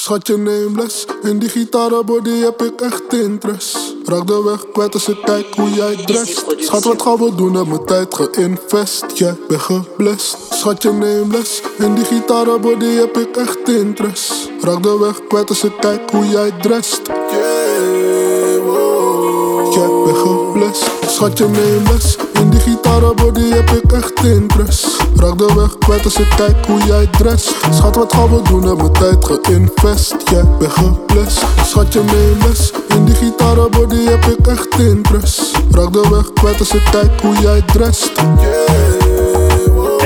Schatje nameless, in die gitarenbody heb ik echt interest. Raak de weg kwijt als ik kijk hoe jij drest. Schat, wat gaan we doen? Heb mijn tijd geïnvest. Jij bent geblest. Schatje nameless, in die gitarenbody heb ik echt interest. Raak de weg kwijt als ik kijk hoe jij drest. Yeah, wow. Jij bent geblest. Schatje nameless, in die gitarenbody heb ik echt interest. Raak de weg kwijt als ik kijk hoe jij dress. Schat, wat gaan we doen? Heb mijn tijd geïnvest. Jij bent geblest. Schatje nameless, in die gitarenbody heb ik echt interest. Raak de weg kwijt als ik kijk hoe jij drest. Yeah, wow.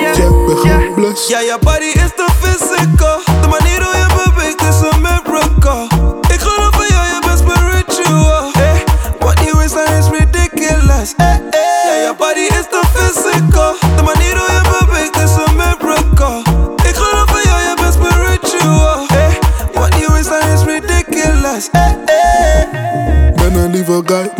Jij bent geblest. Ja, je body is te physical.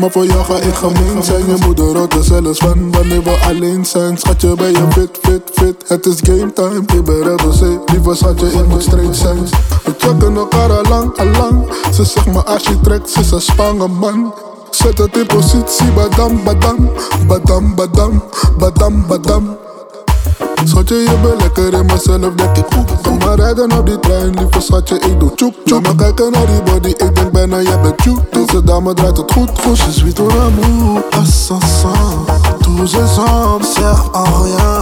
Maar voor jou ga ik gemeen zijn. Je moeder houdt er zelfs van wanneer we alleen zijn. Schatje, ben je fit, fit, fit? Het is game time. Ik ben red als zee, lieve schatje, ik moet straight zijn. We checken elkaar al lang, al lang. Ze zegt me als je trekt, ze is een Spangen man. Zet het in positie, badam, badam, badam, badam, badam, badam. Schatje, je bent lekker in mezelf, denk ik goed. Kom maar rijden op die trein, lieve schatje, ik doe tjoek tjoek. Kijken naar die body, ik denk bijna jij bent tjoek. Deze dame draait het goed, goed. Je suis ton amour, ensemble. Tous ensemble, serve à rien.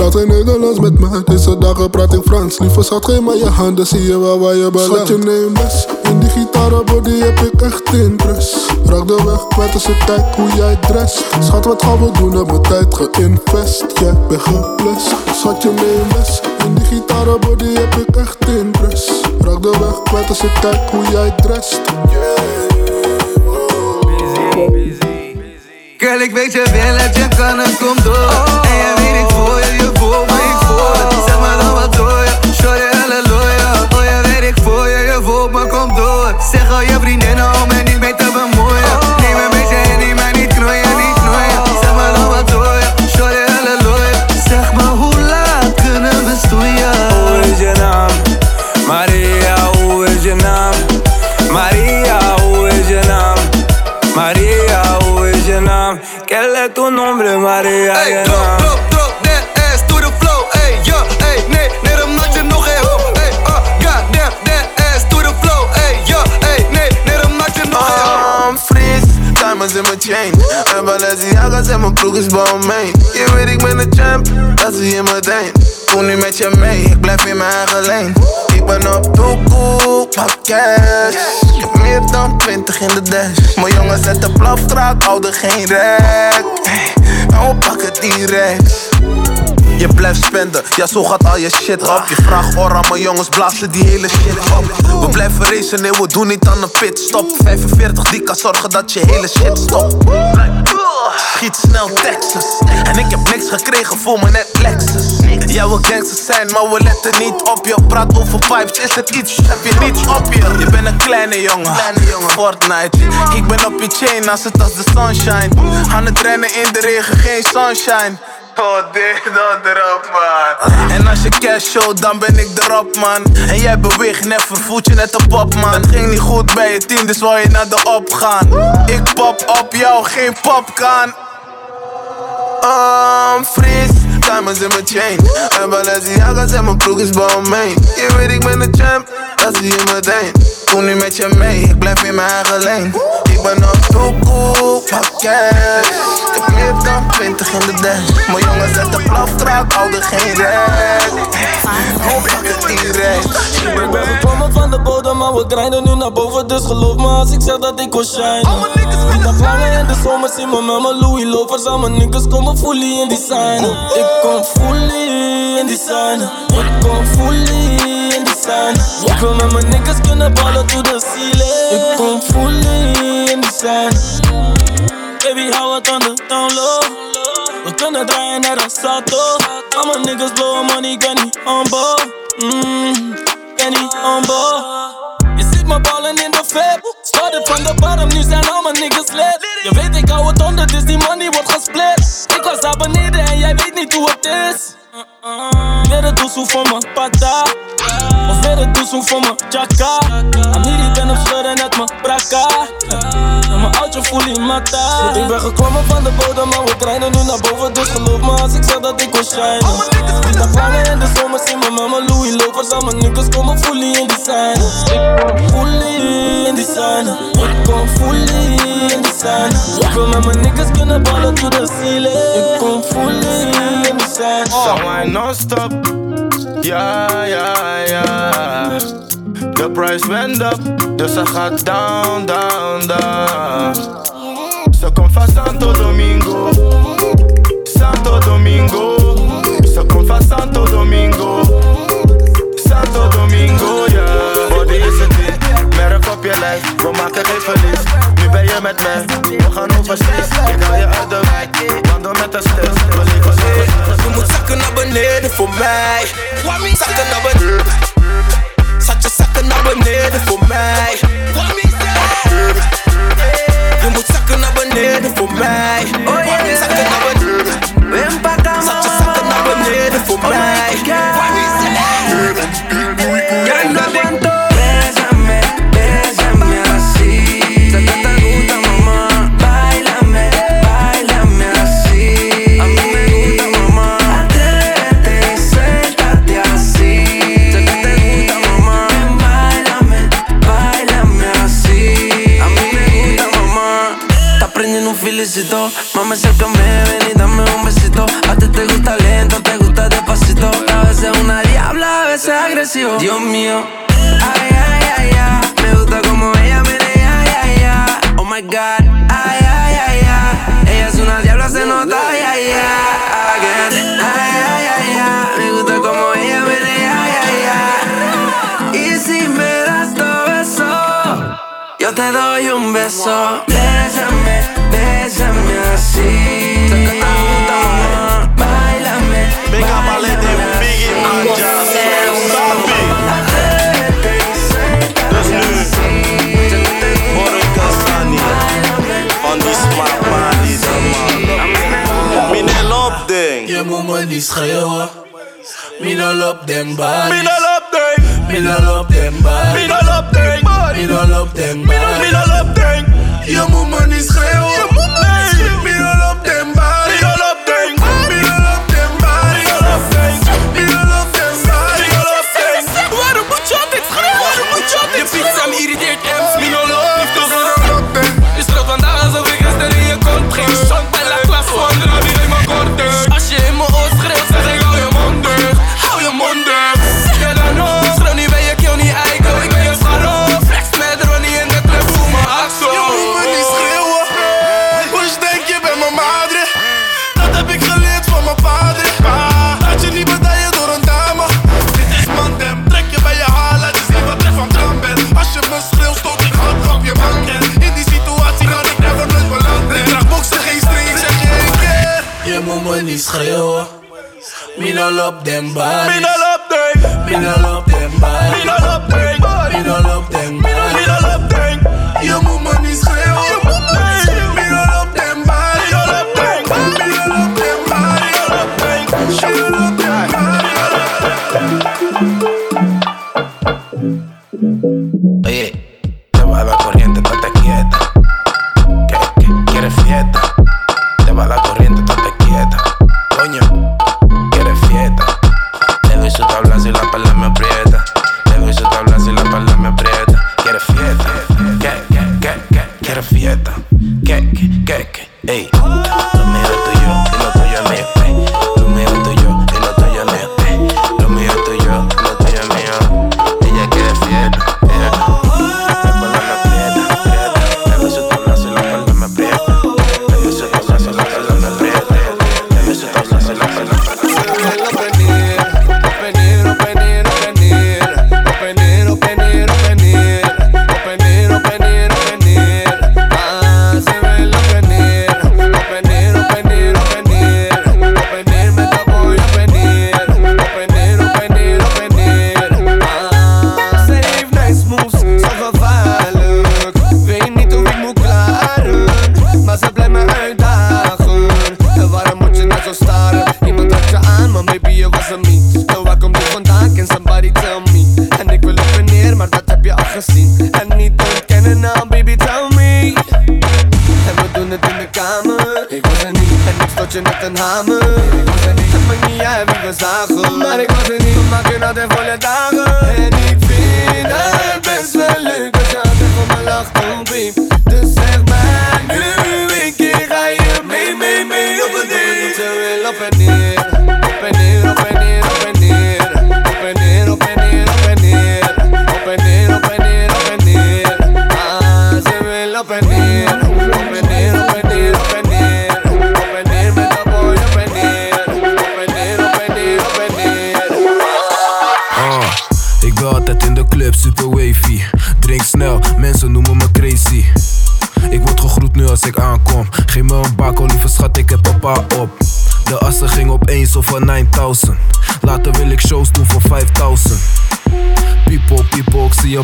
Praat in Nederlands met mij, deze dagen praat ik Frans. Lieve schat, geef maar je handen, zie je wel waar je belandt. Schatje, neem les, in die gitarenbody heb ik echt interest. Raak de weg kwijt als ik kijk hoe jij dress. Schat, wat gaan we doen? Heb mijn tijd geïnvest. Jij bent geblest. Schatje, neem les, in die gitarenbody heb ik echt interest. Raak de weg kwijt als ik kijk hoe jij drest. Girl, ik weet je wil het, je kan het, kom door En je weet ik voel je, que le tu nombre María. Hey, go, go. Diamonds in mijn chain. En Balenciaga's en mijn broek is Balmain Je weet ik ben de champ, dat zie je meteen Kom nu met je mee, ik blijf in mijn eigen lane. Ik ben op doekoe, pak cash. Ik heb meer dan 20 in de dash. Mijn jongen zet de plafstraat, oude geen rek. Hey, Nou we pakken direct je blijft spenden, ja zo gaat al je shit op Je vraagt ora, mijn jongens blazen die hele shit op. We blijven racen, nee we doen niet aan een pitstop. 45 die kan zorgen dat je hele shit stopt. Schiet snel Texas. En ik heb niks gekregen voor mijn net Lexus Jij wil gangsters zijn, maar we letten niet op je. Praat over pipes, is het iets, heb je niets op je? Je bent een kleine jongen, Fortnite. Ik ben op je chain als het als de sunshine Aan het rennen in de regen, geen sunshine Oh, dit dat erop, man. En als je cash show, dan ben ik erop, man. En jij beweegt net, voelt je net een pop, man. Het ging niet goed bij je team, dus wou je naar de op gaan. Ik pop op jou, geen popkan. Um, fris, diamonds in mijn chain. En Balenciaga's en mijn broek is Balmain. Je weet ik ben de champ, dat zie je meteen. Kom nu met je mee, ik blijf in mijn eigen lane. Ik ben op doekoe, pak cash. Ik heb meer dan 20 in de dash. Mijn jongens uit de plafstraat, houden geen rek. Oh, pak het direct. Ik ben gekomen van de bodem, maar we grinden nu naar boven. Dus geloof me als ik zeg dat ik wil shine. Ik dag langer in de zomer, zie me met mijn Louis lovers. Al mijn niggas komen fully in design. Ik kom fully in design. Ik kom fully design. Ik wil met mijn niggas kunnen ballen to the ceiling. Kom fully in design. Baby, hou het on the down low. We kunnen draaien naar een salto. Al mijn niggas blowen money, kan niet humble. Mm, kan niet humble. Je ziet me ballen in de vape. Started van de bottom, nu zijn al mijn niggas lid. Je weet ik hou het onder, dus die money wordt gesplit. Ik was daar beneden en jij weet niet hoe. Weer het doezoe voor mijn pata. Of weer het doezoe voor me, chaka. Amiri ben op schudden net mijn braka. En mijn oudje voel in mata. Ik ben gekomen van de bodem, maar we treinen nu naar boven. Dus geloof me als ik zeg dat ik wil shinen. Ik heb langer in de zomer, me met mijn Louis Lovers. Al mijn niggas komen fully in design. Ik kom fully in design. Ik kom fully in design. Ik wil met mijn niggas kunnen ballen to the ceiling. Ik kom fully in design. So I non-stop. Ja, ja, ja. De price went up, dus ze gaat down, down, down. Ze komt van Santo Domingo. Santo Domingo. Ze komt van Santo Domingo. Santo Domingo, ja. Body is het ding, merk op je lijf. We maken geen verlies. Nu ben je met mij, we gaan overseas. Ik haal je beneden voor mij. Zakken naar beneden. Zat je zakken naar beneden voor mij. Je moet zakken naar beneden voor mij. Zakken naar beneden. Zat je zakken naar beneden voor mij. Ya felicito. Mami, acércame, ven y dame un besito. A ti te gusta lento, te gusta despacito. A veces una diabla, a veces agresivo. Dios mío. Ay, ay, ay, ay. Me gusta como ella menea, ay, ay, ay. Oh my god. Ay, ay, ay, ay. Ella es una diabla, se nota, ay, ay, ay. Again. Ay, ay, ay, ay. Me gusta como ella menea, ay, ay, ay. Y si me das dos besos, yo te doy un beso. Bésame, bésame así. Sé que te gusta, mamá. Bailame. Big up alle die Biggie and Jazz. Atrévete y suéltate Dus nu, Borre Kastani. On die smart man, die de man. Mine lop ding. Je moet me niet schreeuwen. Mina lop den body. Mine lop ding. Mina lop den body. Mine lop ding. Mina lop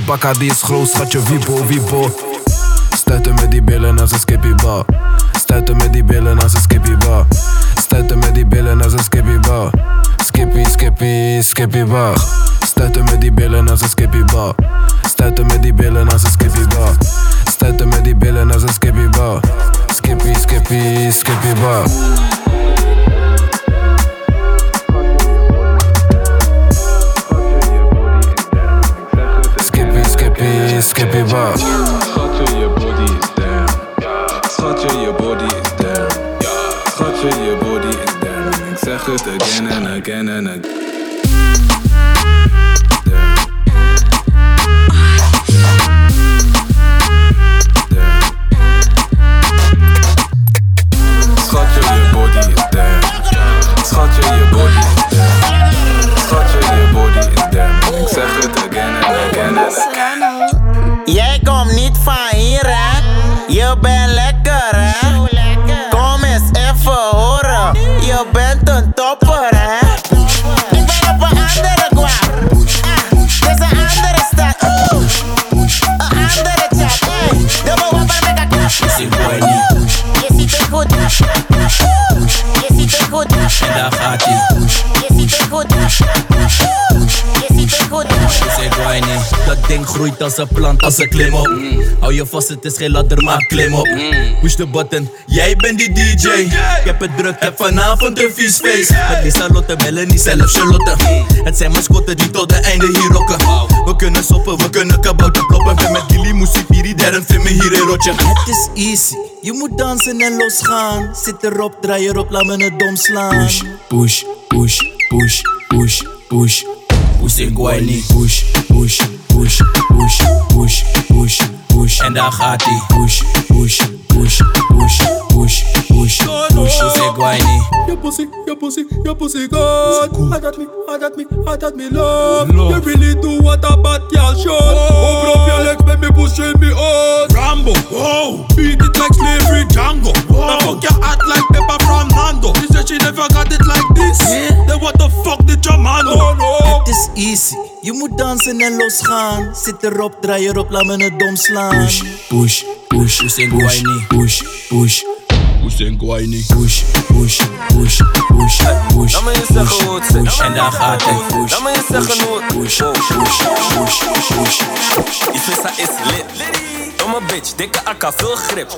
pa kad izhrus Хочу вибо, вибо Стете меди белена за скепи ба Стете меди белена за скепи ба Стете меди белена за скепи ба Скепи, скепи, скепи ба Стете меди белена за скепи ба Стете меди белена за скепи ба Стете меди белена за скепи ба Скепи, скепи, скепи ба als een plant, als een klim op. Hou je vast, het is geen ladder, maar klim op. Push de button, jij bent die DJ. Ik heb het druk, heb vanavond een vies feest. Met Lisa Lotte, Melanie, zelf Charlotte. Het zijn mascotten die tot de einde hier rocken. We kunnen soppen, we kunnen kabouter ploppen. Ben met Gilly, muziek, hier, derde, vind me hier in rotje. Het is easy, je moet dansen en losgaan. Zit erop, draai erop, laat me het dom slaan. Push, push, push, push, push, push. Push en. Push, push, push, push, push, push, push. En daar gaat hij. Push, push, push, push, push, push, push. Push en whiny. Your pussy, your pussy, your pussy good. I got me, I got me, I got me love. You really do what a bad girl should. Easy, je moet dansen en losgaan. Zit erop, draai erop, laat me het dom slaan. Push, push, push, push. Push, push. Push en whiny. Push, push, push, push, push. Laat me je zeggen hoe het zit. push. En daar gaat hij. Push, Laat me je zeggen hoe het push, push, push, push, push. Die vissa is lit. Domme bitch, dikke akka, veel grip.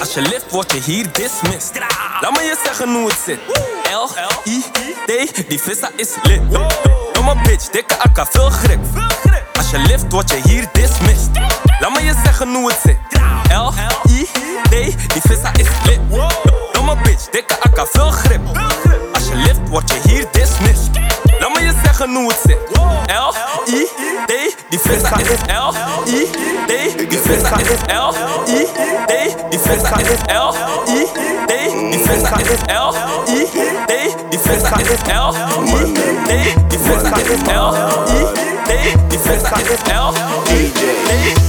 Als je lift, word je hier dismissed. Laat me je zeggen hoe het zit. L, I, T, die vissa is lit. Domme bitch, dikke akka, veel grip. Als je lift, word je hier dismissed. Laat me je zeggen hoe het zit. L, I, T, die vissa is lit. Domme bitch, dikke akka, veel grip. Als je lift, word je hier dismissed. Laat me je zeggen hoe het zit. L, I, T, die vissa is L, I, T, die vissa is L, I, T, die vissa is L, I, T, die vissa is L, I, is L E D,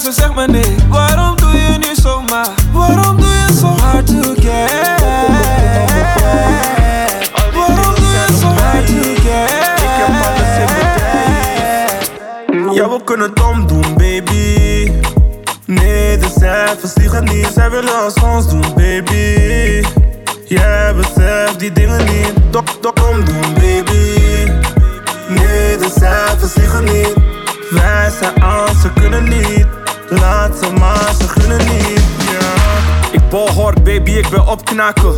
ze zegt me nee Waarom doe je nu zomaar? Waarom doe je zo hard to get? Waarom doe je zo hard to get? Ik heb alles in Ja, we kunnen het omdoen, baby. Nee, de cijfers liegen niet. Zij willen als ons doen, baby. Jij beseft die dingen niet. Baby, ik ben opknaken.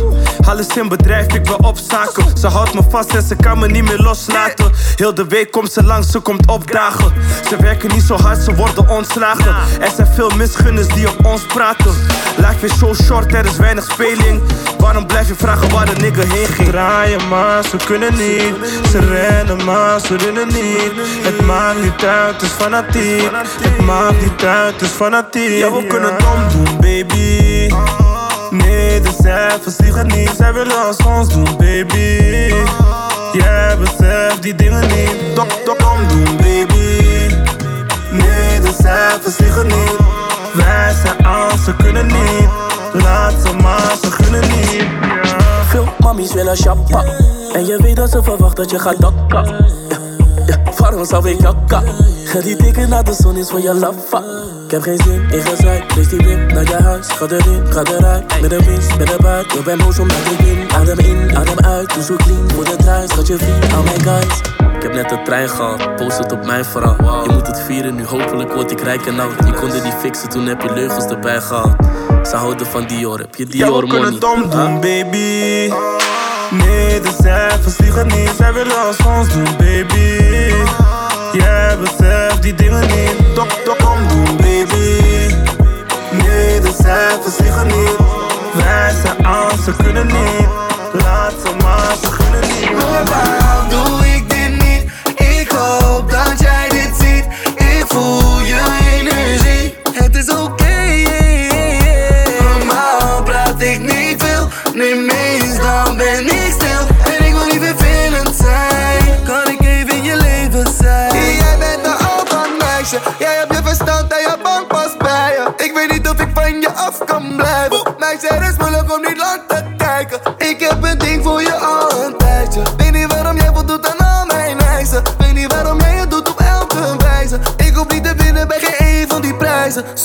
Alles in bedrijf, ik ben op zaken. Ze houdt me vast en ze kan me niet meer loslaten. Heel de week komt ze langs, ze komt opdagen. Ze werken niet zo hard, ze worden ontslagen. Er zijn veel misgunners die op ons praten. Life is zo short, er is weinig speling. Waarom blijf je vragen waar de nigga heen ging? Draaien maar, ze kunnen niet. Ze rennen maar, ze rennen niet. Het maakt niet uit, het is fanatiek. Het maakt niet uit, het is fanatiek. Ja, we kunnen het omdoen, baby. De cijfers liegen niet. Zij willen als ons doen, baby. Jij beseft die dingen niet. Dok, dok, omdoen, baby. Nee, de cijfers liegen niet. Wij zijn aan, ze kunnen niet. Laat ze maar, ze gunnen niet. Veel mammies willen shoppa. En je weet dat ze verwacht dat je gaat dokka. Ja, ja, waarom zou ik jokka? Ga die dikke naar de zon is voor je laffa. Ik heb geen zin in gezeik, lees die wip naar je huis. Ga erin, ga eruit, met een winst, met een buik. Je bent boos omdat ik win. Adem in, adem uit, doe zo clean voor de thuis. Schat je vriend, al mijn guys. Ik heb net de trein gehad, post het op mijn verhaal. Je moet het vieren, nu hopelijk word ik rijk en oud. Je kon het niet fixen, toen heb je leugens erbij gehad. Ze houden van Dior, heb je Ja, Dior we kunnen money? het omdoen, baby. Nee, de cijfers liegen niet. Zij willen als ons doen, baby.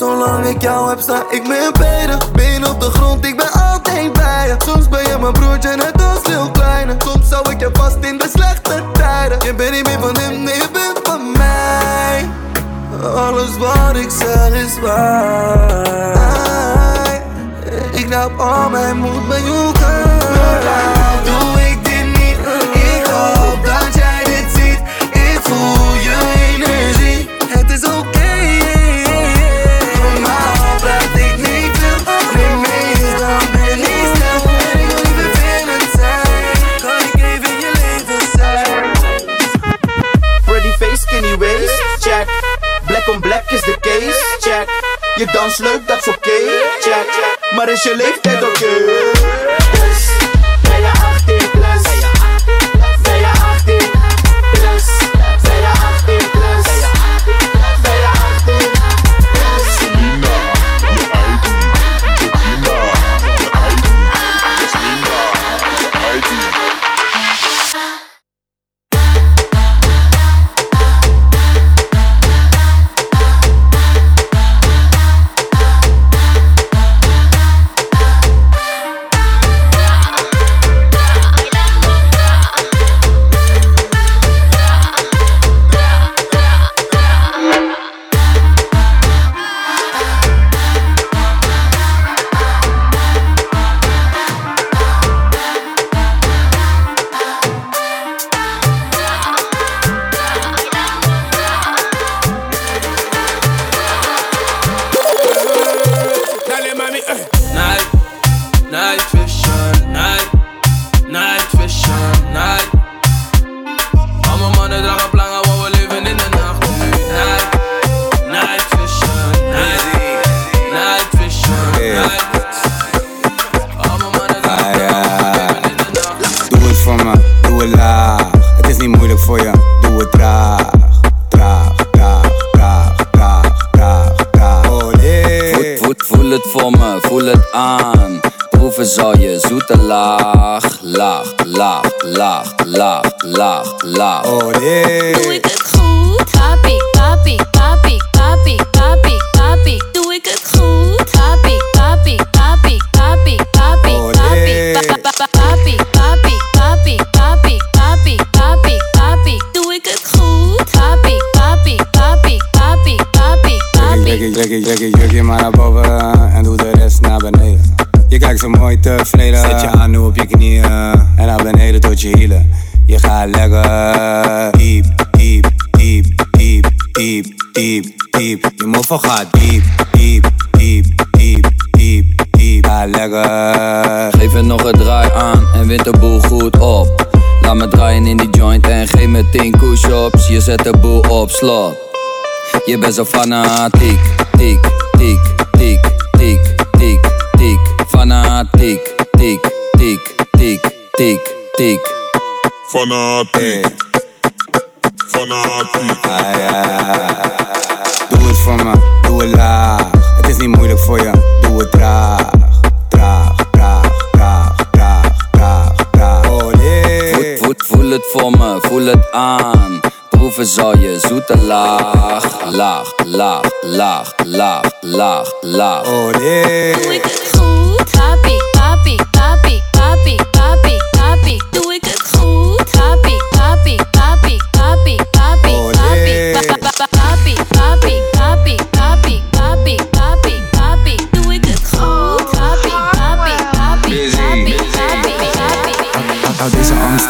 Zolang ik jou heb, sta ik met beide diep, diep. Je mofo gaat diep, diep, diep, diep, diep, diep. Lekker. Geef het nog een draai aan en wint de boel goed op. Laat me draaien in die joint en geef me 10 push-ups. Je zet de boel op slot. Je bent zo fanatiek, tiek, tiek, tiek, tiek, tiek, tiek. Fanatiek, tiek, tiek, tiek, tiek, tiek. Fanatiek. Fanatiek. Ah, ja. Doe het voor me, doe het laag. Het is niet moeilijk voor je, doe het traag. Traag, traag, traag, traag, traag, traag. Oh nee. Voet, voet, voel het voor me, voel het aan. Proeven zal je zoete laag, laag, laag, laag, laag, laag, laag. Oh nee. Doe ik het goed?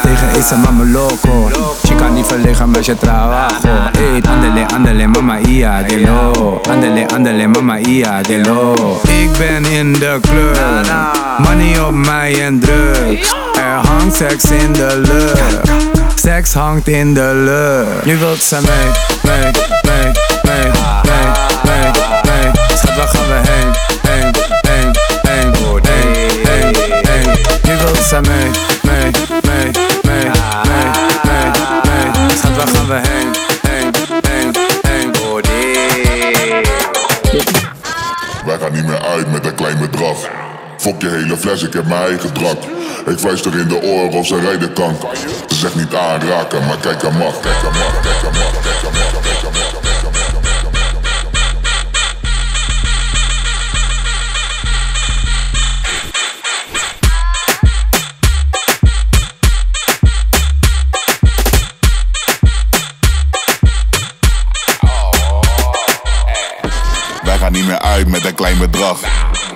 Tegen, esa mama loco. Chica niet verlegen met je trabajo Eet, andele, andele, mama ia, de lo Andele, andele, mama ia, de lo Ik ben in de club. Money op mij en drugs. Er hangt seks in de lucht. Seks hangt in de lucht. Nu wilt ze mee, mee, mee, mee, mee, mee, mee. Gaan we heen, heen, heen, heen. Nu wilt ze mee, mee, mee, mee, mee, mee, mee Schat, waar gaan we heen, heen, heen, heen, Wij gaan niet meer uit met een klein bedrag. Fok je hele fles, ik heb mijn eigen drak. Ik fluister in de oren of ze rijden kan. Ze zegt niet aanraken, maar. Kijk aan mag, kijk aan mag, kijk aan mag, kijk aan mag, kijk aan mag. Niet meer uit met een klein bedrag.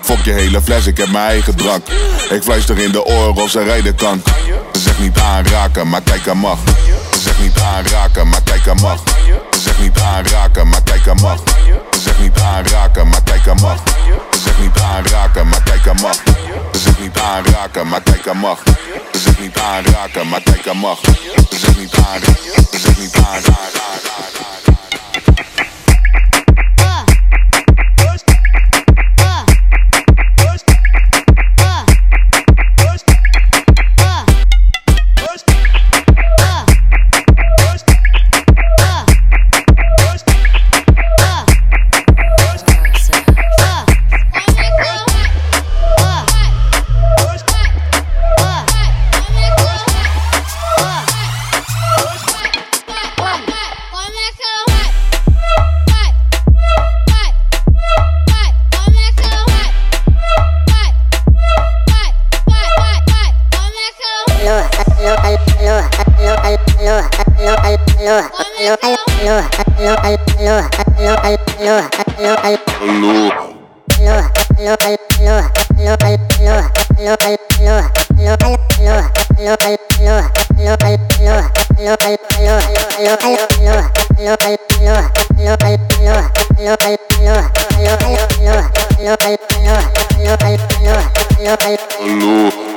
Fok je hele fles, ik heb mijn eigen drank. Ik fluister in de oren of ze rijden kan. Ze zegt niet aanraken, maar kijk aan mag. Ze zegt niet aanraken, maar kijk aan mag. Ze zegt niet aanraken, maar kijk aan mag. Ze zegt niet aanraken, maar kijk aan mag. Ze zegt niet aanraken, maar kijk aan mag. Ze zegt niet aanraken, maar kijk aan mag. Ze zegt niet aanraken, maar kijk aan mag. Ze zegt niet aanraken, ze zegt niet aanraken. Hello.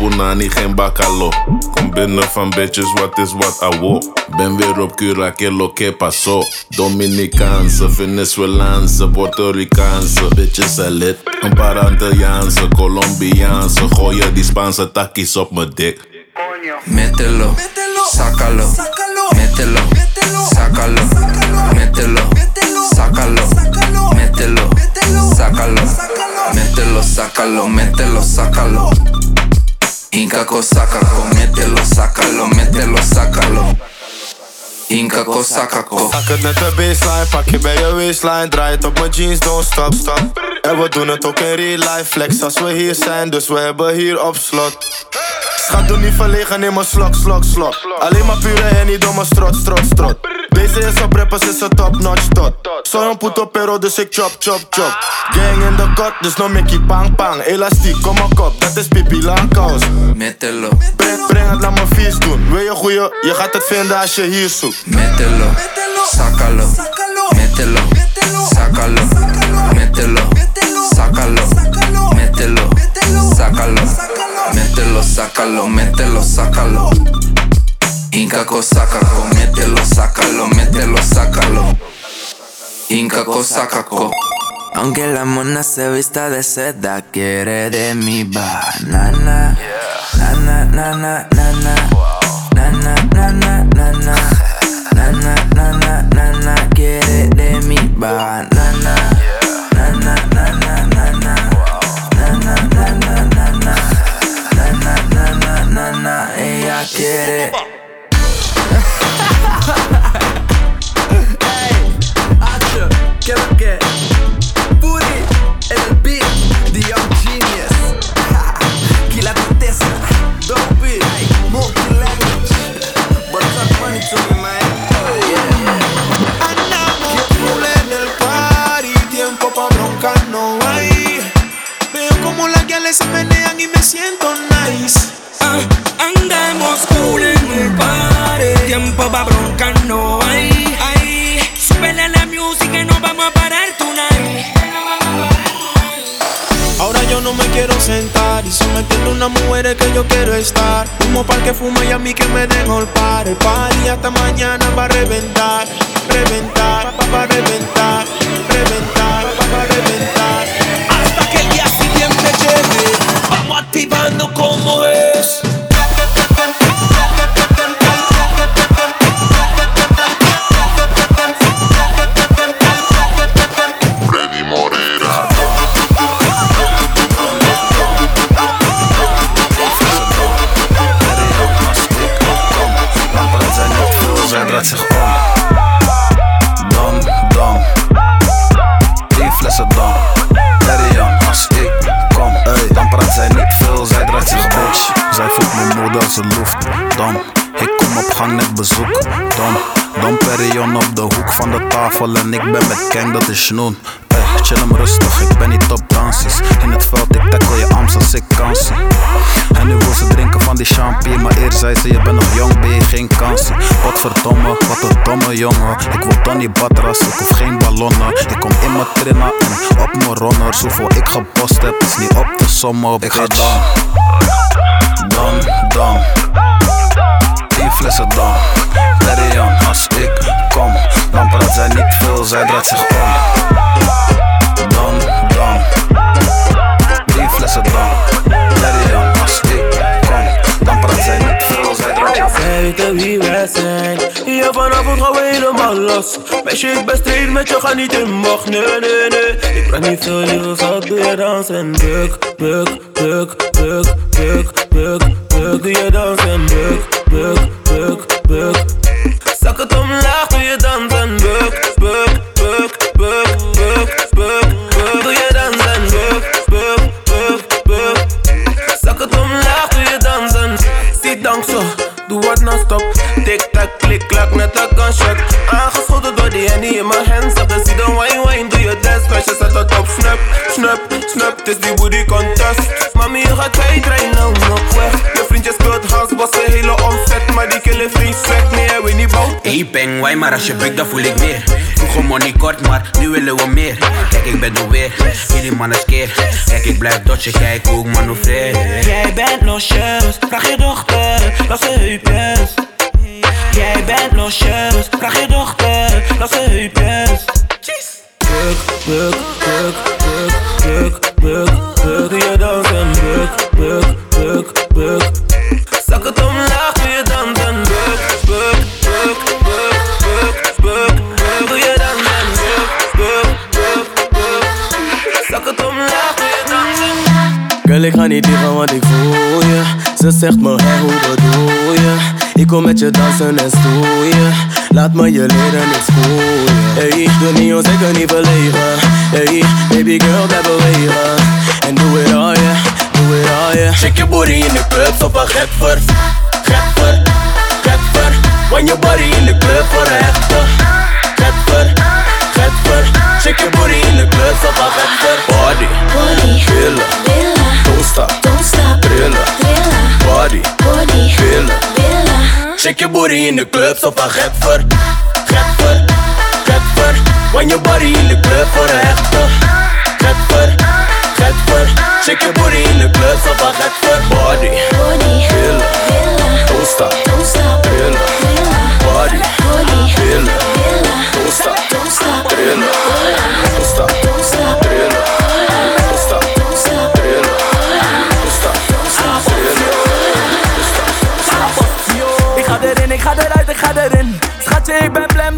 punani, geen bakalo. Kom binnen van bitches, wat is wat awo. Ben weer op Cura, que lo que pasó. Dominicaanse, Venezuelaanse, Puerto Ricaanse. Bitches zijn lid. Een paar Antilliaanse, Colombiaanse. Gooien die Spaanse takkies op mijn dik. Mételo, sácalo, mételo, sácalo, mételo, sácalo, mételo, sácalo, mételo, sácalo, mételo, sácalo. Inca sacaco, mételo, sácalo, mételo, sácalo. Inca sacaco. Pak het met de baseline, pak je bij je waistline. Draai het op mijn jeans, don't stop, stop. En we doen het ook in real life Flex als we hier zijn, dus we hebben hier op slot. Schat, doe niet verlegen, neem een slok, slok, slok Alleen maar pure en niet domme strot, strot, strot Deze is op rappers, is een top notch tot. Soy een puto pero, dus ik chop, chop, chop. Gang in de kot, dus no Mickey pang, pang. Elastiek, kom op kop, dat is pipi lang kous Mételo, Breng, breng het, laat me vies doen. Wil je goeie, je gaat het vinden als je hier zoekt. Mételo, sácalo, mételo, sácalo, mételo, sácalo, mételo, sácalo, mételo, sácalo, mételo, sácalo. Inca cosaca, mételo, sácalo, mételo, sácalo. Inca cosaca, aunque la mona se vista de seda, quiere de mi banana. Na na na na na na. Na na na na na na. Na na na na na na. Quiere de mi banana. Na na na na na na. Na na na na na na. Na na na na na na. Ella quiere. Tiempo pa' bronca no hay Ay, súbele a la música y nos vamos a parar tonight Ahora yo no me quiero sentar y si me entiende una mujer que yo quiero estar. Humo para que fume y a mí que me den golpar. El party hasta mañana va a reventar, reventar, va a reventar, reventar, va a reventar. Hasta que el día siguiente llegue Vamos activando como es gang net bezoek. Dom, Dom Perignon op de hoek van de tafel en ik ben met Kang, dat is Snoen. Ey, chill hem rustig, ik ben niet op dansies. In het veld, ik tackle je arms als ik kan zien. En nu wil ze drinken van die champagne, maar eerst zei ze: Je bent nog jong, ben je geen kansie. Godverdomme, wat een domme jongen. Ik wil Donny Badras, ik hoef geen ballonnen. Ik kom in mijn trainer en op mijn runners. Hoeveel ik gebost heb, is niet op te sommen. Ik ga dan, dan, dan. Tien flessen dan. Perignon, als ik kom, dan praat zij niet veel, zij draait zich om. Dan, dan. Tien flessen dan. Perignon, als ik kom, dan praat zij niet veel, zij draait zich om. Zij weten wie wij zijn Ja, vanavond gaan we helemaal los Meisje, ik ben straight met je, ga niet in mocht Nee, nee, nee Ik praat niet veel, liever zal je dansen en buk, buk, buk, buk, buk, buk, buk Doe je dansen en buk, buk, buk, buk Zak het omlaag, doe je dansen Buk, buk, buk, buk, buk, buk, buk Doe je dansen en buk, buk, buk, buk Zak het omlaag, doe je dansen Zie dank zo, doe wat non-stop. Tik-tak, klik-klak, net een gunshot Aangeschoten door die handy in mijn hands dan zie dan wine, wine, doe je dance zet dat op, snap, snap, snap Het is die booty contest. Mami, je gaat kwijt, nou nog weg Hey bang, why maar als je bukt dan voel ik meer. Vroeger money kort, maar nu willen we meer. Kijk ik ben er weer, jullie mannen skeer. Kijk ik blijf dodgen, kijk hoe ik manoeuvreer. Jij bent losjes, vraag je dochter, laat ze heupjes. Jij bent losjes, vraag je dochter, laat ze heupjes. Buk, buk, buk, buk, buk, buk, buk je dansen, buk, buk, buk, buk. Zak het omlaag, doe je dansen niet liggen, want ik voel je Ze zegt me, hey, hoe bedoel je? Ik kom met je dansen en stoeien. Laat me je leren, ik spoel Hey, doe niet onzeker, niet verlegen. Hey, baby girl, blijf bewegen. En doe het al, yeah, doe het al, yeah Shake je booty in de club, op een gekver Gekver, gekver Want je body in de club voor een echte. Gekver, gekver Shake je booty in de club, op een gekver Body, body, Billen, Don't stop, trela, body, body, villa, villa. Shake your booty in the club, so for rapper, rapper, rapper. When your body in the club for a rapper, rapper, rapper. Shake your booty in the club, so for. Rapper, body, body, villa, villa, Don't stop, don't stop, trela, body, body, villa, villa, Don't stop, don't stop.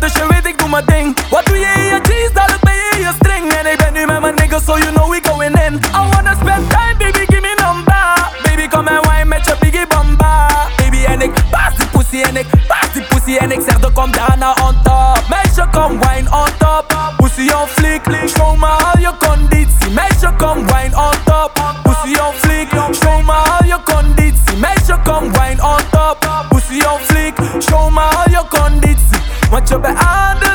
Dus je weet ik doe mijn ding Wat doe je in je jeans, dadelijk ben je in je string. En ik ben nu met mijn niggas, so you know we going in. I wanna spend time, baby, give me number. Baby, kom en wine met je biggie bamba Baby, en ik paas die pussy en ik paas die pussy En ik zeg, er kom daarna on top. Meisje, kom wine on top. Pussy on Watch your behind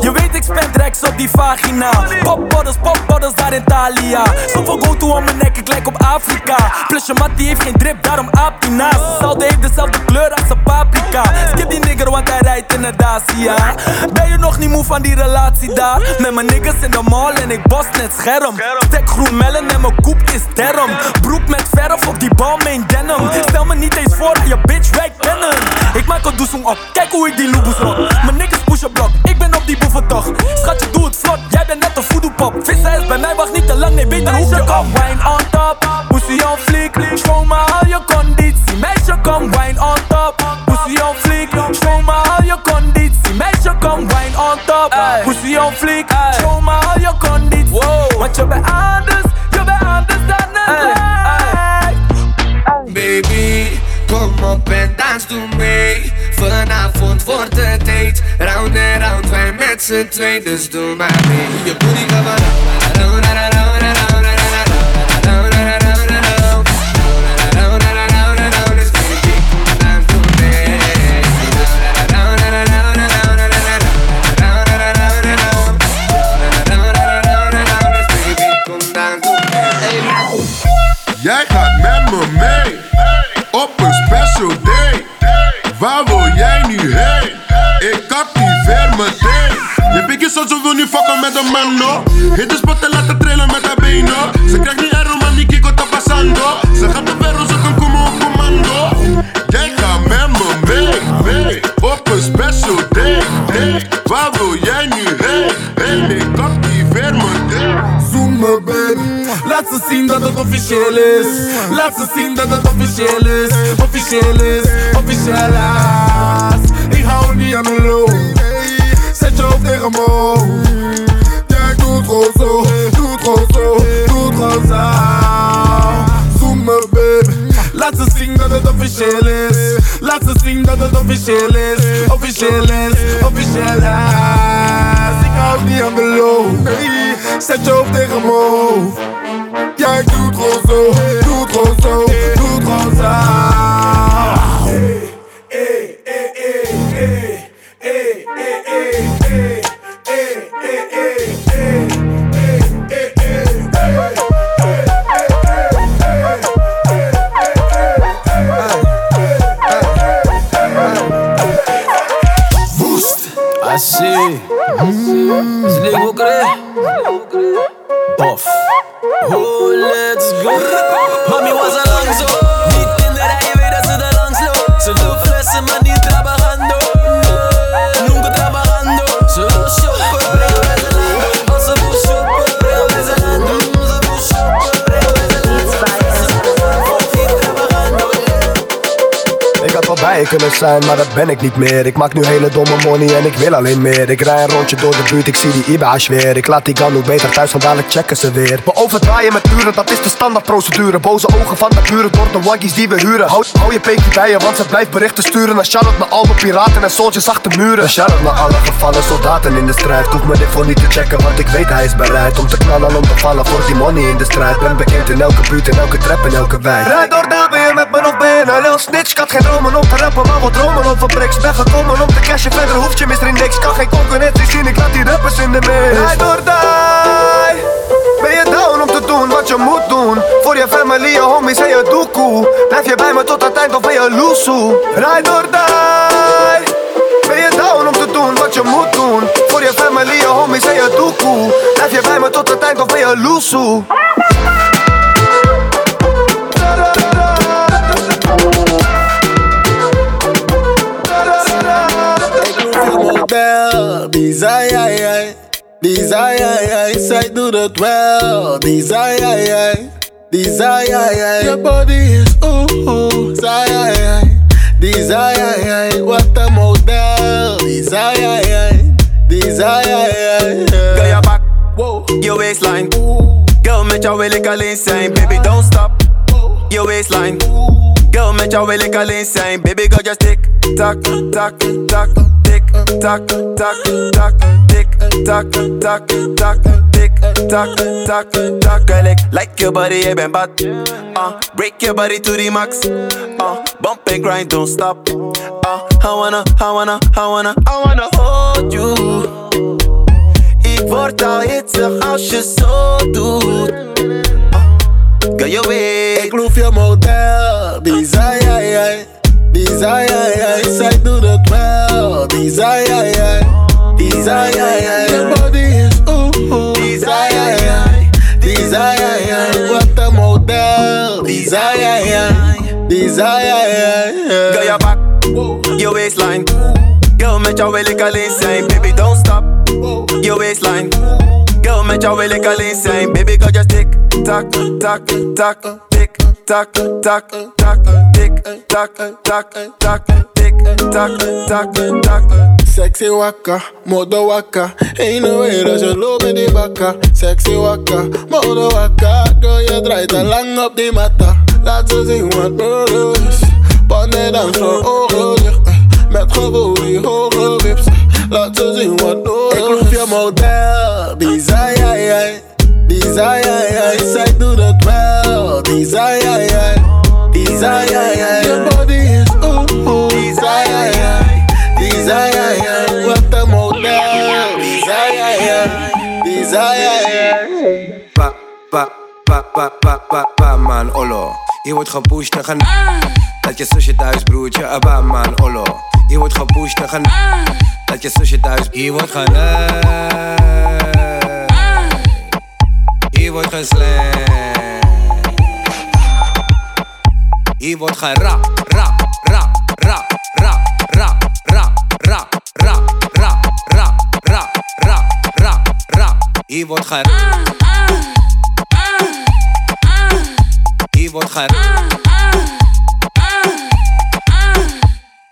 Je weet ik spend rechts op die vagina. Popbottles, popbottles daar in Thalia. Zoveel go-to om mijn nek, ik lijk op Afrika. Plus je mat die heeft geen drip, daarom aap die naast Zelfde heeft dezelfde kleur als een paprika. Skip die nigger, want hij rijdt in een Dacia. Ben je nog niet moe van die relatie daar? Met mijn niggas in de mall en ik bos net scherm. Stek groen melon en mijn koep is derm Broek met verf op die balmain denim. Stel me niet eens voor aan je bitch, wij kennen Ik maak een doezoen op, kijk hoe ik die loeboes rot Mijn niggas pushen blok, ik ben op die boeventocht Schatje, doe het vlot, jij bent net een voodoo pop Vissen is bij mij, wacht niet te lang, nee, beter hoe je kom Wine on top, pussy on fleek. Show me al je conditie Meisje, kom wine on top. Pussy on fleek. Show me al je conditie Meisje, kom wine on top. Pussy on fleek. Show me al je conditie. Want je bent anders, je bent anders dan lijkt Baby, kom op en dans doe mee. Vanavond wordt het Dancing tainters do my thing. Your booty covered up. Pikje zo, ze wil nu fucken met een man, no. Hit de spot en laten trillen met haar benen. Ze krijgt niet erg, maar die kiko está passando. Ze gaat de verre, ze kan komen op commando. Jij gaat met me mee, mee. Op een special day, day. Waar wil jij nu heen? Heen, ik activeer meteen. Zoom me baby Laat ze zien dat het officieel is Laat ze zien dat het officieel is Officieel is, officieel is Ik hou niet aan hoofd. Jij doet gewoon zo, doet gewoon zo, doet gewoon zo. Zoom me baby Laat ze zien dat het officieel is. Laat ze zien dat het officieel is. Officieel is, officieel is. Ik hou niet aan de loop Zet je hoofd tegen me hoofd. Jij doet gewoon zo, doet gewoon zo, Hey. Maar dat ben ik niet meer. Ik maak nu hele domme money en ik wil alleen meer. Ik rij een rondje door de buurt, ik zie die Iba's weer. Ik laat die Ganu beter thuis, want dadelijk checken ze weer. We overdraaien met uren, dat is de standaardprocedure. Boze ogen van de buren door de waggies die we huren. Hou, hou je peekje bij je, want ze blijft berichten sturen. Een shout-out naar al mijn piraten en soldiers achter muren. Een shout-out naar alle gevallen soldaten in de strijd. Hoef me dit voor niet te checken, want ik weet hij is bereid. Om te knallen, om te vallen voor die money in de strijd. Ben bekend in elke buurt, in elke trap, in elke wijk. Rijd door ben je met me of ben een lil snitch? Ik geen dromen om te rappen, maar wat dromen over bricks. Ben gekomen om te cashen, verder hoeft je misschien niks. Kan geen concurrentie zien, ik laat die rappers in de mist. Rijd door die. Ben je down om te doen wat je moet doen? Voor je family, je homies en je doekoe. Blijf je bij me tot het eind of ben je loesoe? Rijd door die. Ben je down om te doen wat je moet doen? Voor je family, je homies en je doekoe. Blijf je bij me tot het eind of ben je loesoe? Model. Die zei jij, jij. Die zei jij, jij. Zij doet het wel. Die zei jij, jij. Die zei jij, jij. Je body is oeh, oeh. Zei jij, jij. Die zei jij, jij. Wat een model. Die zei jij, jij. Die zei jij, jij. Girl, je bak, je waistline. Girl, met jou wil ik alleen zijn. Baby, don't stop. Je waistline. Girl, met jou wil ik alleen zijn. Baby, girl, just tick, tak, tak, tak, tick, tak, tak, tak, tick, tak, tak, tak, tick, tak, tak, tak. Girl, ik like your body, je bent bad. Uh, break your body to the max. Uh, bump and grind, don't stop. Uh, I wanna, I wanna, I wanna, I wanna hold you. Ik word al hitsig als je zo doet. Girl, je weet. Ik loef je model. Die zei jij, jij. Die zei jij, jij. Zij doet het wel. Die zei jij, jij. Die zei jij, jij. Je body is oeh, oeh. Die zei jij, jij. Die zei jij, jij. Wat een model. Die zei jij, jij. Die zei jij, jij. Girl, je bak, je waistline. Girl, met jou wil ik alleen zijn. Baby, don't stop. Je waistline. Girl, met jou wil ik alleen zijn. Baby, girl, just tick, tak, tak, tak, tick, tak, tak, tak, tick, tak, tak, tak, tick, tak, tak, tak. Sexy waka, modo waka. Ain't no way dat je loopt met die bakka. Sexy waka, modo waka. Girl, je draait al lang op die matta. Laat ze zien wat nodig is. Pannen dans voor ogen dicht. Met gevoel die hoge wips. Laat ze zien wat nodig is. Ik roep je model. Die zei. Die zei jij, jij. Zij doet het wel. Desire. Desire. Your body is ooh. Desire. Desire. What the motel? Desire. Desire. Pa, pa, pa, pa, pa, pa, pa, man, olo. Je wordt gepusht en gaan... Dat je zusje thuis, broertje, ah, abba, man, olo. Je wordt gepusht en gaan... Dat je zusje thuis... Hier wordt gaan... Eh. Hier wordt gesleept и вот хай ра, ра, ра, ра, ра, ра, ра, ра, ра, ра, ра, ра, ра, ра, ра, и вот хай. И вот хай.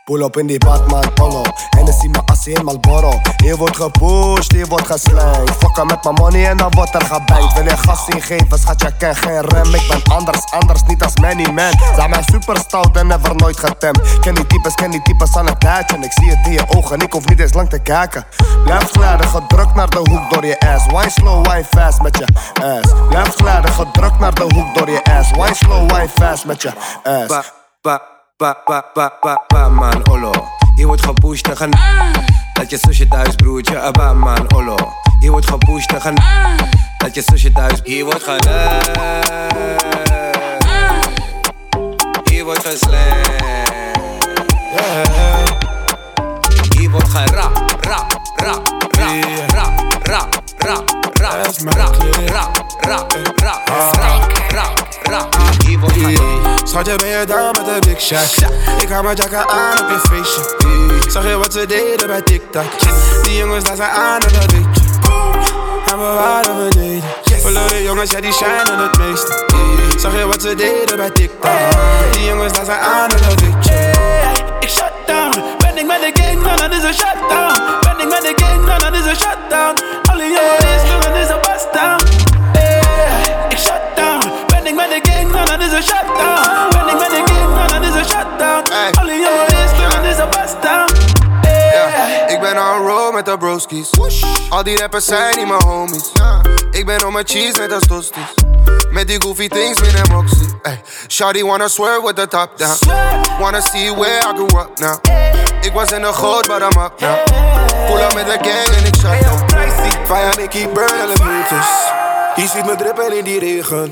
Pull op in die Batman Polo Hennessy, mijn assie in Malboro Hier wordt gepusht, hier wordt geslankt Fokken met mijn money en dan wordt er gebankt. Wil je gas ingeven, schat, je ken geen rem. Ik ben anders, anders, niet als many man. Zijn mij super stout en never nooit getemd. Ken die types, ken die types aan het tijdje Ik zie het in je ogen, ik hoef niet eens lang te kijken. Blijf glijden, gedrukt naar de hoek door je ass. Wine slow, wine fast met je ass? Blijf glijden, gedrukt naar de hoek door je ass. Wine slow, wine fast met je ass? Ba, ba, ba, ba, ba, ba, ba, man, ollo. Hier wordt gepusht en gen... Dat je zusje thuis, broertje, abba man, ollo. Hier wordt gepusht en gen... Dat je zusje thuis, hier wordt gen... Hier wordt geslaan. Met de big shot? Ik hou mijn jacka aan op je feestje. Zag je wat ze deden bij TikTok? Die jongens daar zijn aan en dat weet je. En we waren we deden. Verloren jongens, ja die shinen het meeste. Zag je wat ze deden bij TikTok? Die jongens daar zijn aan en dat weet je. Ik shut down. Ben ik met de gang, dan dat is een shutdown. Ben ik met de gang, dan dat is een shutdown. Alle jongens, dan is een bust down. Ik shut down. Ben ik met de gang, dan dat is een shutdown. Ben ik met de shutdown. Alle jongens, dan is een bust down. Ik ben on road met de broskies. Al die rappers zijn niet mijn homies. Ik ben on mijn cheese net als toasties. Met die goofy things Moxie. Ay, Shawty wanna swerve with the top down. Wanna see where I grew up now. Ik was in de goot, but I'm up now. Pull up met de gang en ik shut down. Fire, keep burn alle. Je ziet me drippen in die regen.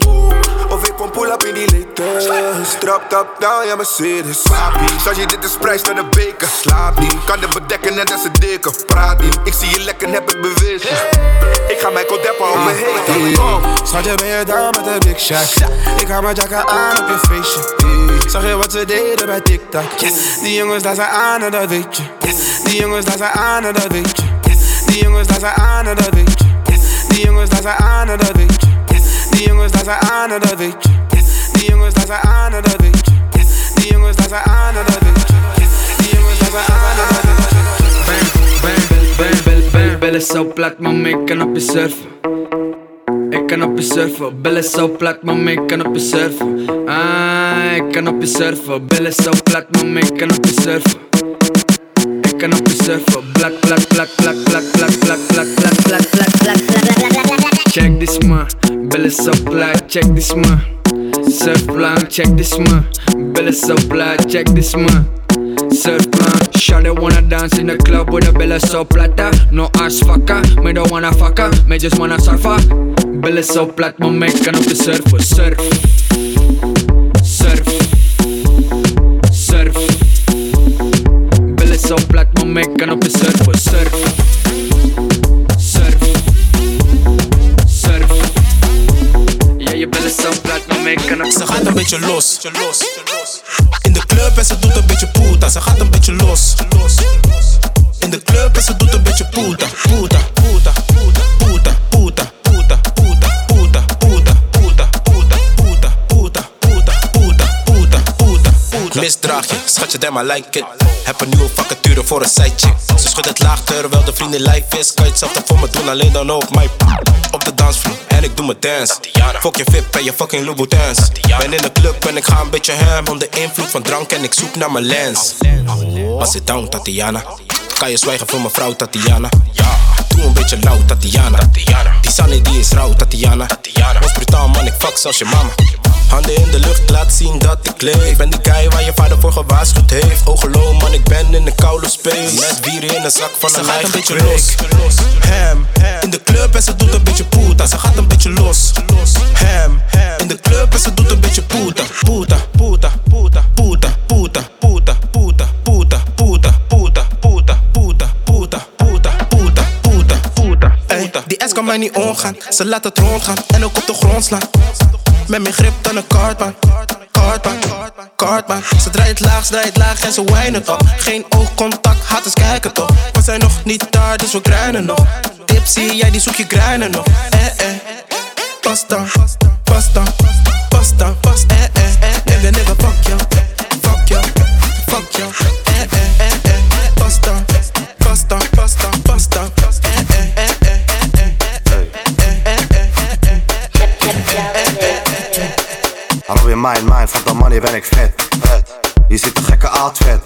Kom pull up in die latest. Trap, tap, down, ja Mercedes. Papi, je dit is prijs naar de beker. Slaap niet, kan het bedekken net als een dikke. Praat niet, ik zie je lekker, heb het bewezen. Ik ga mijn deppen op me heen. Schatje, ben je down met de big shot? Ik hou mijn jacka aan op je feestje. Zag je wat ze deden bij TikTok? Die jongens daar zijn aan en dat weet je. Die jongens daar zijn aan en dat weet je. Die jongens daar zijn aan en dat weet je. Die jongens daar zijn aan en dat weet je. Die jongens daar zijn aan en dat weet je. Die jongens daar zijn aan en dat weet je. Die jongens daar zijn aan en dat weet je. Die jongens aan dat zo plat, mama, ik kan op je surfen. Ik kan op je surfen. Bellen zo plat, mama, ik kan op je surfen. Ah, ik kan op je surfen. Bellen zo plat, mama, ik kan op je surfen. Ik kan op je surfen. Blak, blak, blak, blak, blak, blak, blak, blak, blak, blak, blak, blak, blak. Check this man, bellen zo plat, check this man. Surfplan, check this man. Bellen zo plat, check this man. Surfplan, Shawty wanna dance in the club with a bella so plata. No ass fucker, me don't wanna fucker, me just wanna surfer. Bella so plat, maar me kan op de surfen. Surf, surf, So plat, maar me kan op de surfen. Surf, surf, surf. Ja, je bellen zo plat, maar me kan op Ze gaat een beetje los. In de club en ze doet een beetje puta. Ze gaat een beetje los. In de club en ze doet een beetje puta. Puta, puta, puta, puta, Misdraag je, schatje, damn I like it. Heb een nieuwe vacature voor een sidechick. Ze schudt het laag terwijl de vriendin live is. Kan je hetzelfde voor me doen, alleen dan op mijn Op de dansvloer en ik doe mijn dance. Fuck je VIP en je fucking Louboutins. Ben in de club en ik ga een beetje ham. Onder invloed van drank en ik zoek naar mijn lens. Was it down, Tatiana? Kan je zwijgen voor mevrouw Tatiana? Ja. Doe een beetje lauw, Tatiana. Die Sunny die is rauw, Tatiana. Was brutaal man, ik fuck zelfs je mama. Handen in de lucht, laat zien dat ik leef. Ik ben die guy waar je vader voor gewaarschuwd heeft. Oogelo man, ik ben in een koude space. Met bieren in een zak van ze een gaat een beetje los. Hem, in de club en ze doet een beetje poeta. Ze gaat een beetje los. Hem, in de club en ze doet een beetje poeta. Poeta, poeta, poeta, poeta, poeta, poeta, poeta, poeta, poeta, poeta, poeta, poeta, poeta, poeta, poeta, poeta, poeta. Die S kan mij niet omgaan. Ze laat het rondgaan en ook op de grond slaan. Met mijn grip dan een kartbaan. Kartbaan, kartbaan. Ze draait laag, ze draait laag en ze wijnen op. Geen oogcontact, haters kijken toch. We zijn nog niet daar, dus we kruinen nog. Tipsy, jij die zoek je kruinen nog. Eh eh. Pas dan, pas dan, pas dan, pas eh eh. Nigga, nigga, fuck you, fuck you, fuck you. Mind, mind, van de money ben ik vet. Je ziet een gekke outfit.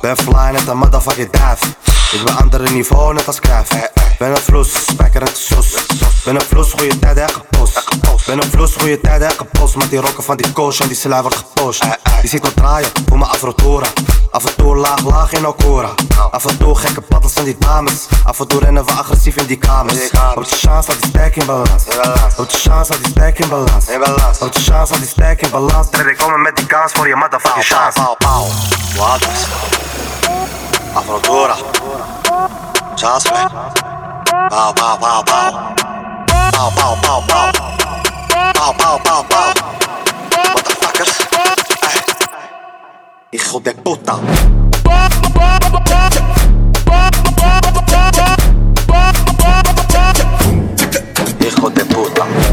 Ben fly net een motherfucking dive. Ik ben andere niveau net als Cruijff. Ben een vloes, spijker en sos. Ben een vloes, goede tijd en gepost. Ben een vloes, goede tijd en gepost. Met die rokken van die coach en die slij wordt gepost. Je ziet me draaien voor mijn afrotoren. Af en toe laag, laag in Okora. Af en toe gekke battles van die dames. Af en toe rennen we agressief in die kamers. Op de chance dat die stack in balans. Op de chance dat die stack in balans. Op de chance dat die stack in balans. Ik komen met die kans voor je motherfucking chance. Pauw, pauw, Wat is? Afrotora. Chance weg. Pauw, pauw, pauw, pauw. Pauw, pauw, pauw, pauw. Pauw, pauw, pauw, pauw. Motherfuckers. Hey. Hijo de puta. Hijo de puta.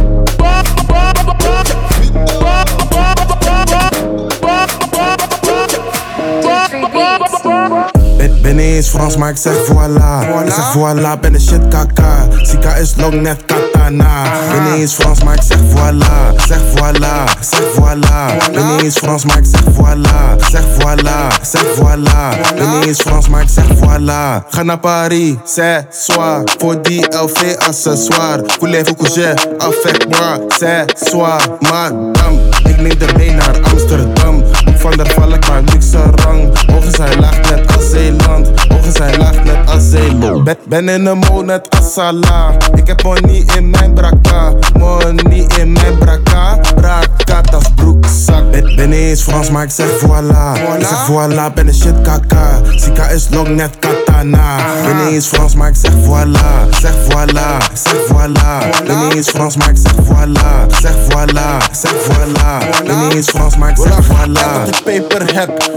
Ben, eens Frans, maar ik zeg voilà. Ik zeg voilà, ben de shit kaka. Sika is long net katana. Ben eens Frans, maar ik zeg voilà. Ik Zeg voilà, ik zeg voilà. Ben eens Frans, maar ik zeg voilà. Ik Zeg voilà, ik zeg voilà. Ben eens Frans, maar ik zeg voilà. Ga naar Paris, c'est soir. Voor die LV accessoire. Voulez-vous coucher? Avec moi? C'est soir, madame. Ik neem er mee naar Amsterdam. Van der Valk, maar niks rang. Ogen zijn laag net als Zeeland. Ogen zijn laag net als Zeeland. Ben, ben in de mode net als Salah. Ik heb money in mijn braka. Money in mijn braka. Braka, dat broekzak. Ben, ben eens Frans, maar ik zeg voilà. Ik zeg voilà, ben de shit kaka. Sika is long net katana. Ben eens Frans, maar ik zeg voilà. Ik Zeg voilà, zeg voilà. Ben eens Frans, maar ik zeg voilà. Zeg voilà, zeg voilà. Ben eens Frans, maar ik zeg voilà. Je paper hebt.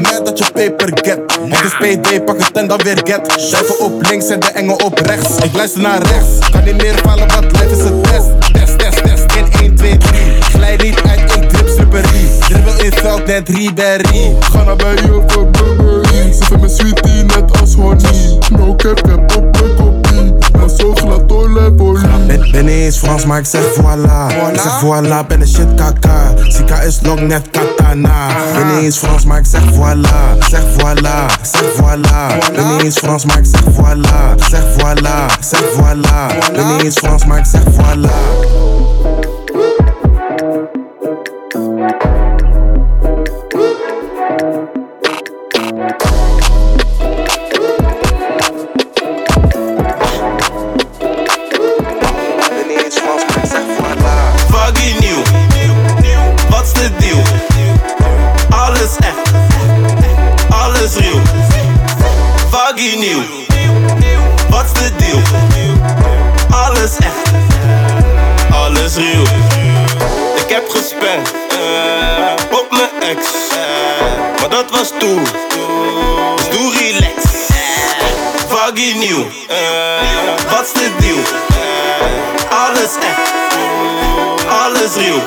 Met dat je paper get. Het is PD, pak het en dan weer get. Schuiven op links en de engel op rechts. Ik luister naar rechts. Kan niet meer vallen, wat lijf is een test. Test, test, test. In 1, 2, 3. Glijd niet uit, ik drip slippery. Dribbel in veld, net Ribéry. Ga naar bij je voor Burberry. Ze me sweetie net als honey. No cap, cap op mijn kopie. En zo glad olie Ben, niet eens Frans, maar ik zeg voilà. Ik zeg voilà, ben de shit kaka. Sika is long net katana. Ben eens Frans, maar ik zeg voilà. Zeg voilà, zeg voilà. Ben eens Frans, maar ik zeg voilà. Zeg voilà, zeg voilà. Ben niet eens Frans, maar ik zeg voilà. Deal? Alles echt. Alles real. Vaggie nieuw. Wat is de deal? Alles echt. Alles real. Ik heb gespend. eh, op mijn ex. eh, maar dat was toen. Dus doe relax. Vaggie nieuw. eh, wat is de deal? Alles echt. Alles real.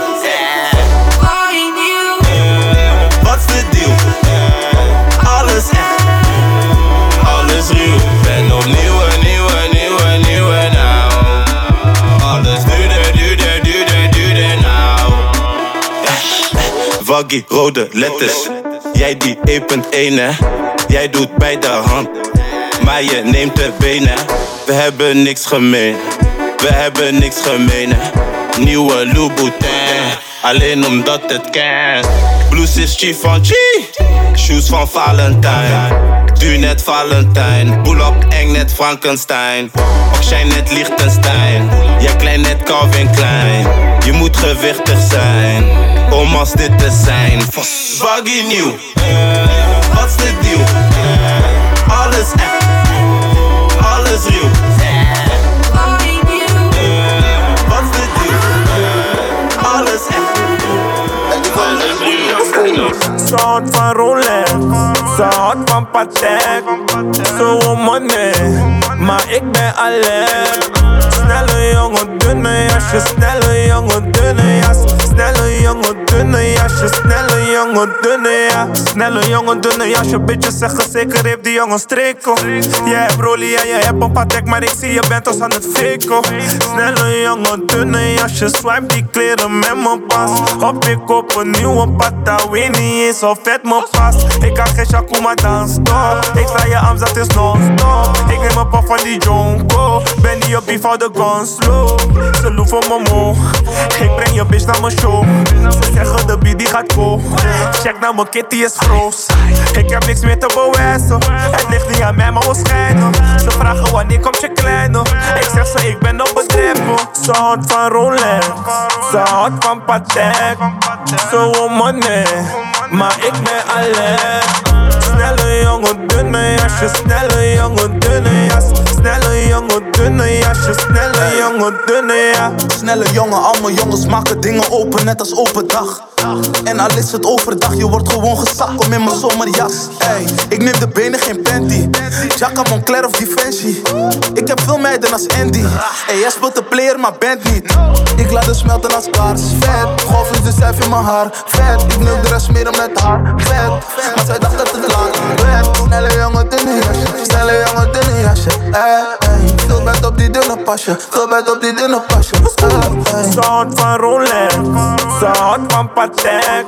Rode letters. Jij die 1.1 hè. Jij doet bij de hand. Maar je neemt de benen. We hebben niks gemeen. We hebben niks gemeen. Nieuwe Louboutin. Alleen omdat het kan. Blues is Givenchy. Shoes van Valentijn. Du net Valentijn, boel op eng net Frankenstein. Ook jij net Liechtenstein, jij klein net Calvin Klein. Je moet gewichtig zijn, om als dit te zijn. Baggy nieuw, eh, wat is deal? nieuw? Alles echt, alles nieuw. Eh, alles echt, alles nieuw real. Soort van Rolex, ze houdt van Patek. Zo money, maar ik ben alert. Snelle jongen, dunne jasje, snelle jongen, dunne jas. Snelle jongen, dunne jasje, snelle jongen, dunne jas. Snelle jongen, dunne jasje, bitches zeggen zeker heeft die jongen streken. Jij hebt rolie en je hebt een patek, maar ik zie je bent ons aan het faken. Snelle jongen, dunne jasje, swipe die kleren met mijn pas. Hop ik op een nieuwe patta, weet niet eens of het me past. Ik kan geen Shakuma dans, toch? Ik sta je arms, dat is non-stop. Ik neem een pop van die jonko. Ben niet op die voor de slow. Ze loeven me moe. Ik breng je bitch naar mijn Ze zeggen de beat die gaat go. Check naar mijn kitty is groot. Ik heb niks meer te bewijzen. Het ligt niet aan mij, maar we. Ze vragen wanneer komt je kleine. Ik zeg ze, ik ben op bedrijven. Ze houdt van Rolex. Ze houdt van Patek. Ze wil money. Maar ik ben alert. Snelle jongen, dunne jasje, snelle jongen, dunne jas. Snelle jongen, dunne jasje, snelle jongen, dunne jas. Snelle jongen, allemaal jongens maken dingen open, net als overdag. En al is het overdag, je wordt gewoon gezakt. Kom in mijn zomerjas. Ey, ik neem de benen, geen panty. Jacka Moncler of Defensie. Ik heb veel meiden als Andy. Ey, jij speelt de player, maar bent niet. Ik laat het smelten als kaars. Vet, golf is de cijfer in mijn haar. Vet, ik neem de rest meer om het haar. Vet, maar zij dacht dat het lang werd. Snelle jongen, dunne jasje. Snelle jongen, dunne jasje. Ey, ey. Veel bent op die dunne pasje. Veel bent op die dunne pasje. Ze houdt van Rolex, ze houdt van Patek.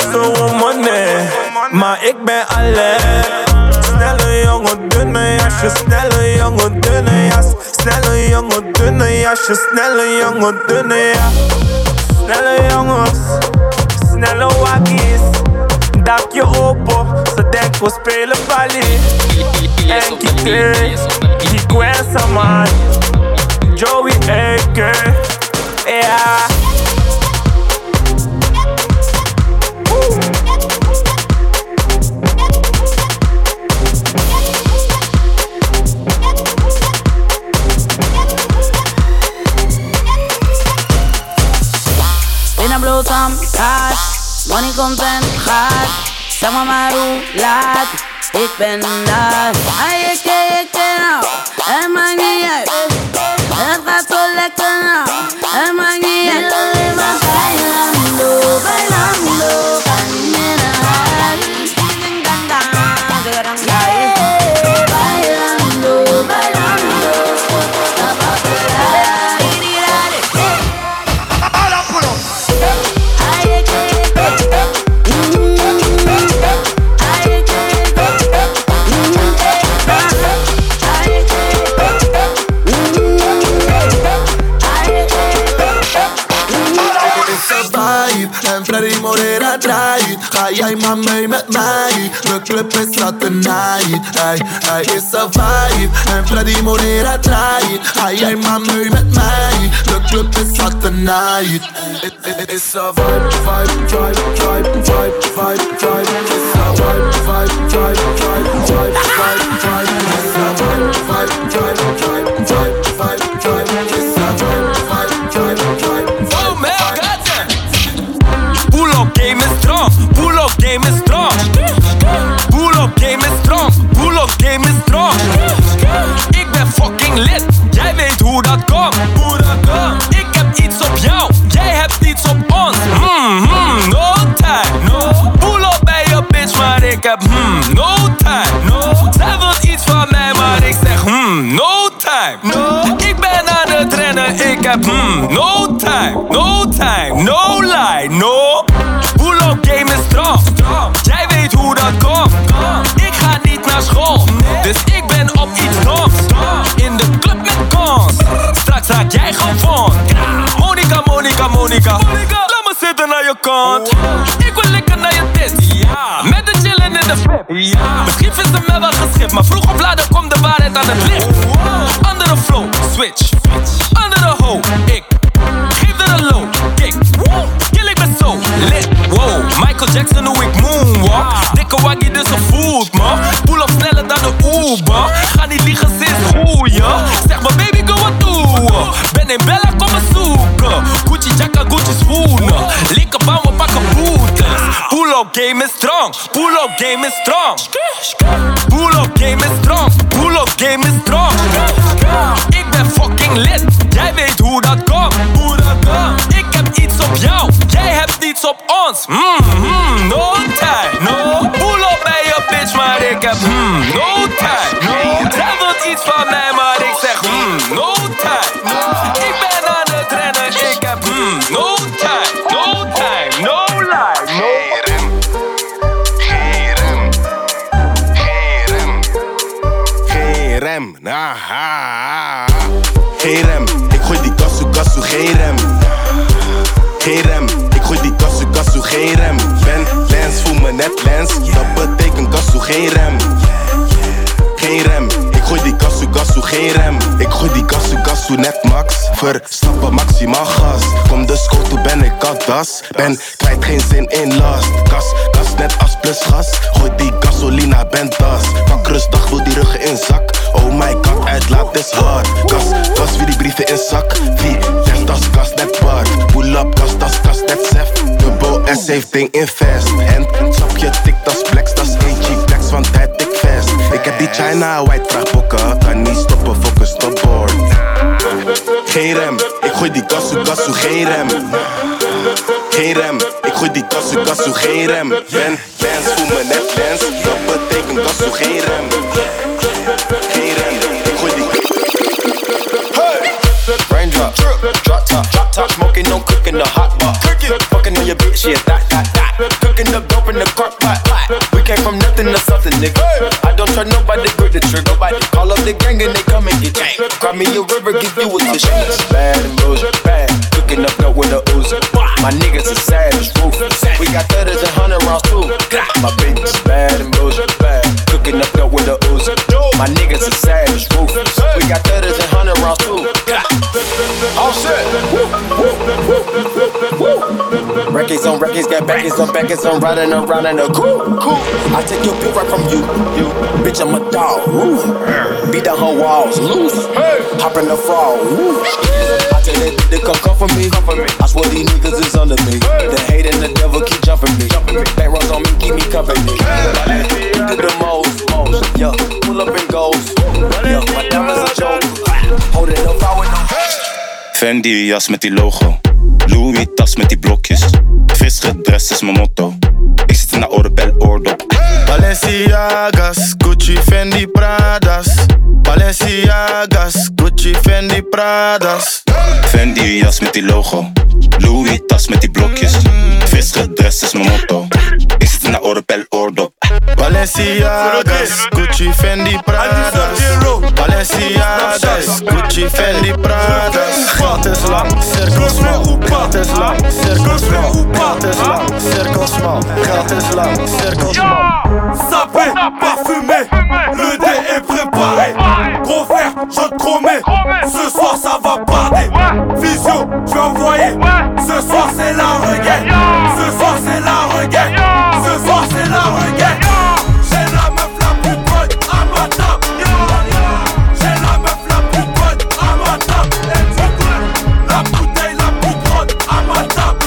Ze wil money, maar ik ben alert. Snelle jongen, dunne jasje, snelle jongen, dunne jas. Snelle jongen, dunne jasje, snelle jongen, dunne jas. Snelle jongens, snelle wakkies. Dakje open, ze denkt we spelen balie. En Kikle, die kwesa man. Joey Eke, ja. Binnen bloot aan cash, money komt en gaat. Zeg maar maar hoe laat, ik ben daar. Ai, ik ken, ik ken nou, het maakt niet uit. Het gaat zo lekker nou, het maakt niet uit. Alleen maar bailando, bailando, jij maar mee met mij, de club is not the night Hij, hij is een vibe en Freddy Moreira draait Ga jij maar mee met mij, de club is not the night It, it, it is a vibe, vibe, vibe, vibe, vibe, vibe, vibe It's a vibe, vibe, vibe, vibe, vibe, vibe, vibe It's a vibe, vibe, vibe, vibe, vibe, vibe, vibe hmm, no time. No time, no lie, no. Up game is strong. Jij weet hoe dat komt. Ik ga niet naar school, dus ik ben op iets doms. In de club met cons. Straks raak jij gewoon. Monica, Monica, Monica. Laat me zitten naar je kant. Ik wil lekker naar je tits. Met de chillen in de flip. Misschien vindt ze mij wel geschikt, maar vroeg of laat komt de waarheid aan het licht. Andere flow, switch. Strong. Pull up game is strong. Pull up game is strong. Das. Ben kwijt geen zin in last. Gas, gas net als plus gas. Gooi die gasolina, ben das. Pak rustdag, wil die ruggen in zak. Oh my god, uitlaat is hard. Gas, gas, wie die brieven in zak. Wie legt als gas, net Bart. Pull up, gas, das, gas, net Sef. Dubbel S heeft ding in vest. En sapje tikt als flex, dat is AG flex, want hij tikt vast. Ik heb die China white vraag bokken. Kan niet stoppen, focus, stopboard. Geen rem, ik gooi die gassu, gassu, geen rem. Geen rem, ik gooi die gassu, gassu, geen rem. Ben lens, voel me net lens. Dat betekent gassu, geen rem. Geen rem, ik gooi die Raindrop, drop top, drop top, smoking, no cooking the hot pot. Fucking on your bitch, yeah, that, that, that. Cooking up dope in the crock pot. We came from nothing to something, nigga. I don't trust nobody, grip the trigger. Nobody call up the gang and they come and get gang. Cry me a river, give you a fish. Bad and bullshit, bad. Cooking up dope with the ooze. My niggas are savage, ruthless. We got thudders and hundred rounds too. My bitch is bad and bullshit, bad. Cooking up dope with the ooze. My niggas are savage, ruthless. We got thudders and hundred rounds too. All set. Records on records, got backers on backers, I'm riding around in a cool, cool. I take your pick right from you, you. Bitch, I'm a dog. Woo. Beat down her walls, loose. Hop in the fall. Woo. I tell that they come come for me. I swear these niggas is under me. The hate and the devil keep jumping me. Back rows on me, keep me company. Do the most, most. Yeah, pull up and goes. Yeah, my diamonds a joke. Hold it up, I with no Fendi jas met die logo. Louis tas met die blokjes. Visgedress is mijn motto. Ik zit in de oorbel oordop. Balenciagas, Gucci, Fendi, Pradas. Balenciagas, Gucci, Fendi, Pradas. Fendi jas met die logo. Louis tas met die blokjes. Visgedress is mijn motto. Ik zit in de oorbel oordop. Balenciagas, Gucci, Fendi, Pradas. Balenciagas, Gucci, Fendi, Pradas. Geld is lang, cirkel smal. Geld is lang, cirkel smal. Geld is lang, cirkel smal. Is lang, cirkel smal. Sapé, parfumé, le je promets, ce soir ça va parler. Visio, je vais envoyer. Ce soir c'est la regaine. Ce soir c'est la regaine. Ce soir c'est la regaine. J'ai la meuf la plus bonne à ma table. J'ai la meuf la plus bonne à ma table. La bouteille la plus grande à ma table.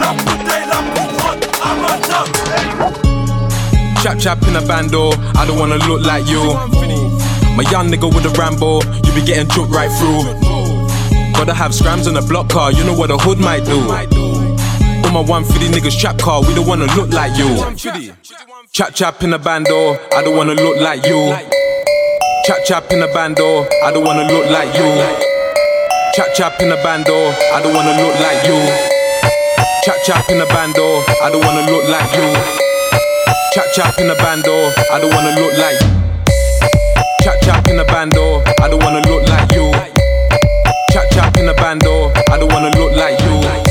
La bouteille la plus grande à ma table. Chap chap in a bando, I don't wanna look like you. My young nigga with a Rambo, you be getting choked right through. Gotta have scrams on a block car, you know what a hood might do. All my 150 niggas trap car, we don't wanna look like you. Chap chap in a bando, I don't wanna look like you. Chap chap in a bando, I don't wanna look like you. Chap chap in a bando, I don't wanna look like you. Chap chap in a bando, I don't wanna look like you. Chap chap in a bando, I don't wanna look like Chat chat in the band or I don't wanna look like you. Chat chat in the band or I don't wanna look like you.